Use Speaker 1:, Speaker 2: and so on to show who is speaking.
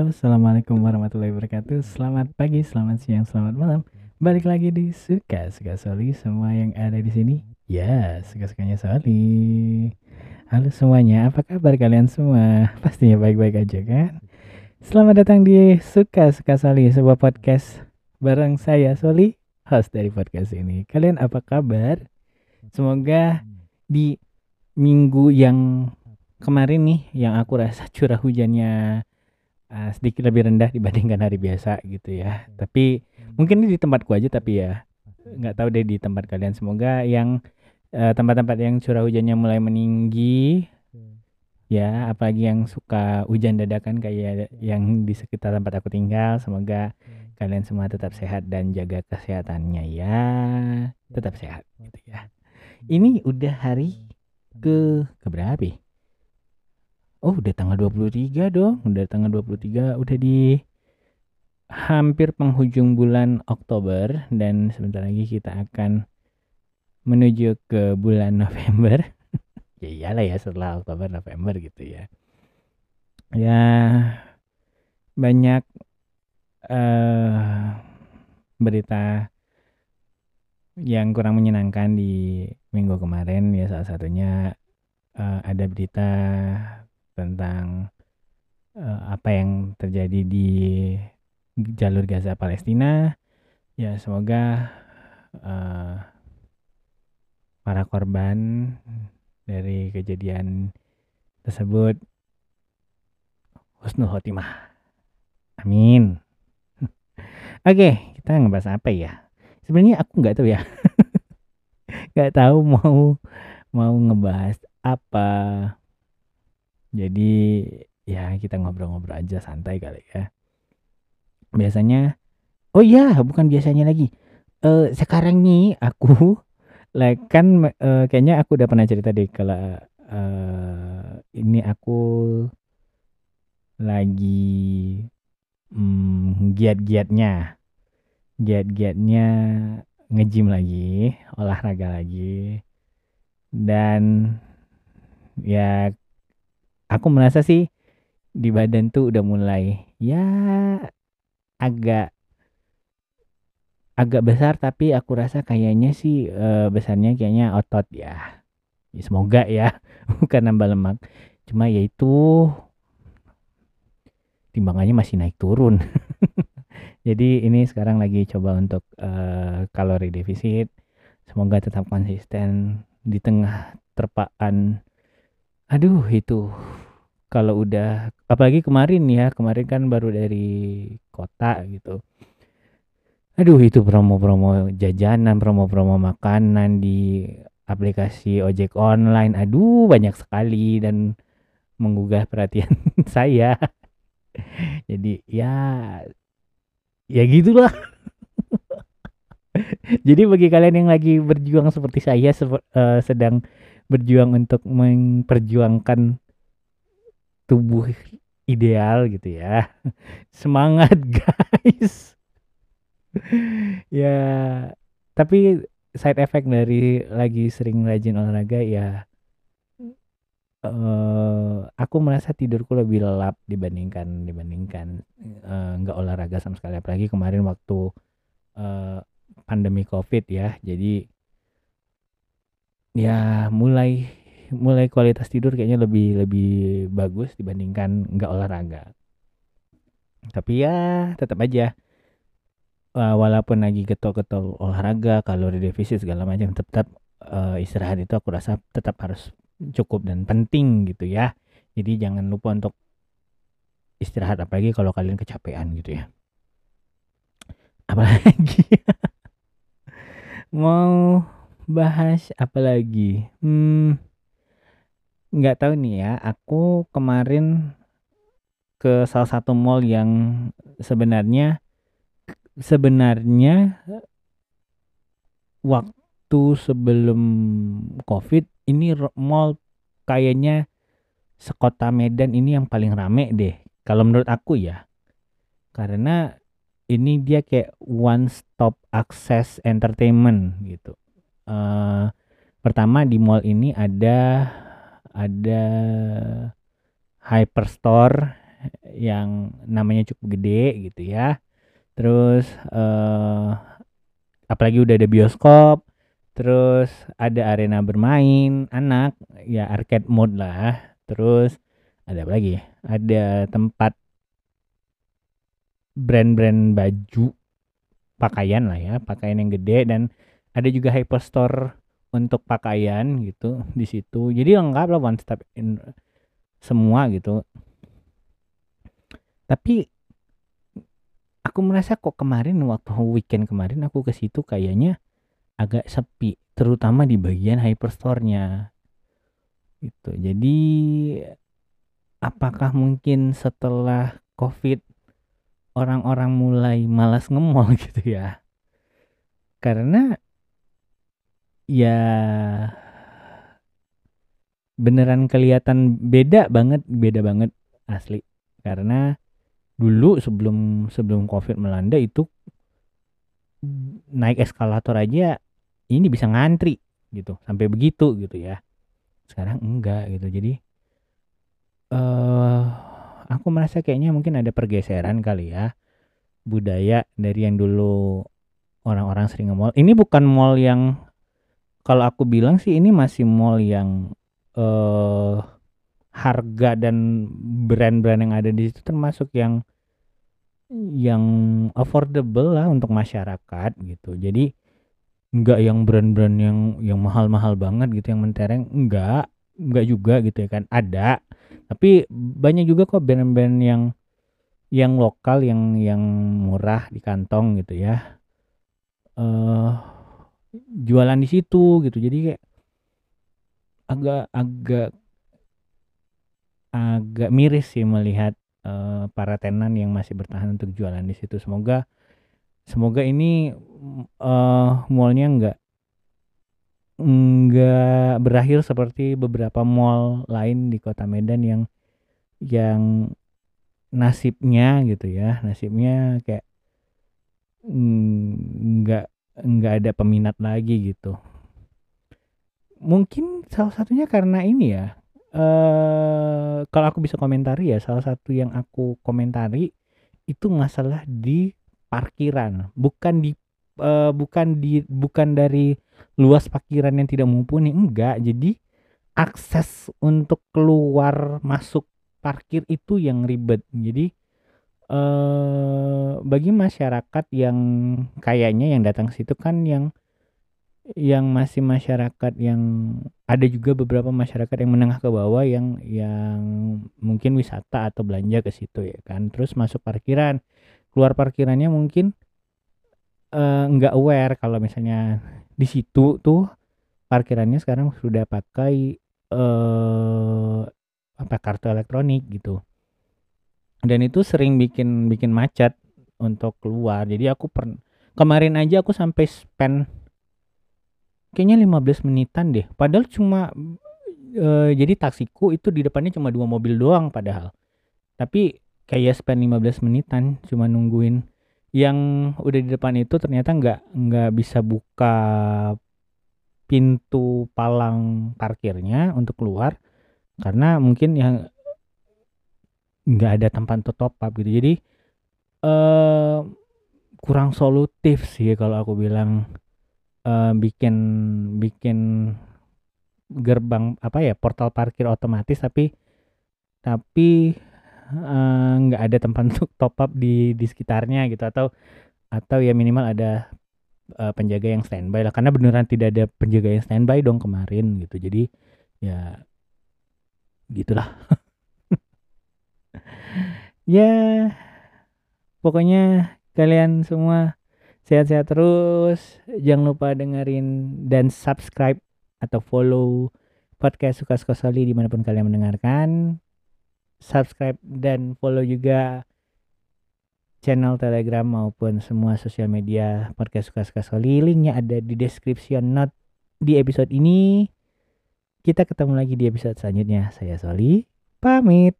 Speaker 1: Assalamualaikum warahmatullahi wabarakatuh Selamat pagi, selamat siang, selamat malam Balik lagi di Suka Suka Soli Semua yang ada di sini Ya, suka-sukanya Soli Halo semuanya, apa kabar kalian semua? Pastinya baik-baik aja kan? Selamat datang di Suka Suka Soli Sebuah podcast bareng saya Soli Host dari podcast ini Kalian apa kabar? Semoga di minggu yang kemarin nih Yang aku rasa curah hujannya uh, sedikit lebih rendah dibandingkan hari biasa gitu ya. Tapi mungkin ini di tempatku aja tapi ya nggak tahu deh di tempat kalian. Semoga yang uh, tempat-tempat yang curah hujannya mulai meninggi ya, apalagi yang suka hujan dadakan kayak yang di sekitar tempat aku tinggal. Semoga kalian semua tetap sehat dan jaga kesehatannya ya. Tetap sehat gitu ya. Ini udah hari ke keberapa? ya? Oh, udah tanggal 23 dong. Udah tanggal 23, udah di hampir penghujung bulan Oktober dan sebentar lagi kita akan menuju ke bulan November. ya iyalah ya setelah Oktober November gitu ya. Ya banyak eh berita yang kurang menyenangkan di minggu kemarin ya salah satunya eh, ada berita tentang uh, apa yang terjadi di jalur Gaza Palestina. Ya semoga uh, para korban dari kejadian tersebut husnul khotimah. Amin. Oke, kita ngebahas apa ya? Sebenarnya aku nggak tahu ya. nggak tahu mau mau ngebahas apa jadi ya kita ngobrol-ngobrol aja santai kali ya. Biasanya oh iya bukan biasanya lagi. Eh sekarang nih aku like kan uh, kayaknya aku udah pernah cerita deh kalau uh, ini aku lagi mm, giat-giatnya giat-giatnya ngejim lagi olahraga lagi dan ya aku merasa sih di badan tuh udah mulai ya agak agak besar tapi aku rasa kayaknya sih e, besarnya kayaknya otot ya. ya semoga ya bukan nambah lemak. Cuma ya itu timbangannya masih naik turun. Jadi ini sekarang lagi coba untuk e, kalori defisit. Semoga tetap konsisten di tengah terpaan aduh itu kalau udah apalagi kemarin ya kemarin kan baru dari kota gitu. Aduh itu promo-promo jajanan promo-promo makanan di aplikasi ojek online. Aduh banyak sekali dan menggugah perhatian saya. Jadi ya ya gitulah. Jadi bagi kalian yang lagi berjuang seperti saya uh, sedang berjuang untuk memperjuangkan tubuh ideal gitu ya. Semangat guys. ya, tapi side effect dari lagi sering rajin olahraga ya uh, aku merasa tidurku lebih lelap dibandingkan dibandingkan uh, nggak olahraga sama sekali apalagi kemarin waktu uh, pandemi covid ya jadi ya mulai mulai kualitas tidur kayaknya lebih lebih bagus dibandingkan nggak olahraga. Tapi ya tetap aja uh, walaupun lagi getol-getol olahraga, kalori defisit segala macam tetap uh, istirahat itu aku rasa tetap harus cukup dan penting gitu ya. Jadi jangan lupa untuk istirahat apalagi kalau kalian kecapean gitu ya. Apalagi mau bahas apa lagi? Hmm, nggak tahu nih ya, aku kemarin ke salah satu mall yang sebenarnya sebenarnya waktu sebelum Covid ini mall kayaknya sekota Medan ini yang paling rame deh. Kalau menurut aku ya. Karena ini dia kayak one stop access entertainment gitu. Uh, pertama di mall ini ada ada hyperstore yang namanya cukup gede gitu ya. Terus uh, apalagi udah ada bioskop terus ada arena bermain anak ya arcade mode lah. Terus ada apa lagi? Ada tempat brand-brand baju pakaian lah ya pakaian yang gede dan ada juga hyperstore untuk pakaian gitu di situ. Jadi lengkap lah one step in semua gitu. Tapi aku merasa kok kemarin waktu weekend kemarin aku ke situ kayaknya agak sepi terutama di bagian hyperstore-nya. Gitu. Jadi apakah mungkin setelah covid orang-orang mulai malas ngemol gitu ya? Karena ya beneran kelihatan beda banget beda banget asli. Karena dulu sebelum sebelum covid melanda itu naik eskalator aja ini bisa ngantri gitu. Sampai begitu gitu ya. Sekarang enggak gitu. Jadi eh uh, aku merasa kayaknya mungkin ada pergeseran kali ya budaya dari yang dulu orang-orang sering nge-mall. Ini bukan mall yang kalau aku bilang sih ini masih mall yang uh, harga dan brand-brand yang ada di situ termasuk yang yang affordable lah untuk masyarakat gitu. Jadi nggak yang brand-brand yang yang mahal-mahal banget gitu yang mentereng enggak enggak juga gitu ya kan ada tapi banyak juga kok brand-brand yang yang lokal yang yang murah di kantong gitu ya eh uh, jualan di situ gitu. Jadi kayak agak agak agak miris sih melihat uh, para tenan yang masih bertahan untuk jualan di situ. Semoga semoga ini uh, mallnya enggak enggak berakhir seperti beberapa mall lain di kota Medan yang yang nasibnya gitu ya. Nasibnya kayak enggak nggak ada peminat lagi gitu. Mungkin salah satunya karena ini ya uh, kalau aku bisa komentari ya salah satu yang aku komentari itu masalah di parkiran. Bukan di uh, bukan di bukan dari luas parkiran yang tidak mumpuni enggak. Jadi akses untuk keluar masuk parkir itu yang ribet. Jadi eh, bagi masyarakat yang kayaknya yang datang situ kan yang yang masih masyarakat yang ada juga beberapa masyarakat yang menengah ke bawah yang yang mungkin wisata atau belanja ke situ ya kan. Terus masuk parkiran. Keluar parkirannya mungkin uh, nggak aware kalau misalnya di situ tuh parkirannya sekarang sudah pakai uh, apa kartu elektronik gitu dan itu sering bikin bikin macet untuk keluar. Jadi aku per kemarin aja aku sampai spend kayaknya 15 menitan deh. Padahal cuma e, jadi taksiku itu di depannya cuma dua mobil doang padahal. Tapi kayak spend 15 menitan cuma nungguin. Yang udah di depan itu ternyata nggak nggak bisa buka pintu palang parkirnya untuk keluar. Karena mungkin yang nggak ada tempat untuk top up gitu. Jadi uh, kurang solutif sih kalau aku bilang uh, bikin bikin gerbang apa ya portal parkir otomatis tapi tapi uh, nggak ada tempat untuk top up di di sekitarnya gitu. Atau atau ya minimal ada uh, penjaga yang standby lah. Karena beneran tidak ada penjaga yang standby dong kemarin gitu. Jadi ya gitulah ya pokoknya kalian semua sehat-sehat terus. Jangan lupa dengerin dan subscribe atau follow podcast suka suka soli di mana pun kalian mendengarkan. Subscribe dan follow juga channel telegram maupun semua sosial media podcast suka suka soli linknya ada di description note di episode ini. Kita ketemu lagi di episode selanjutnya. Saya Soli pamit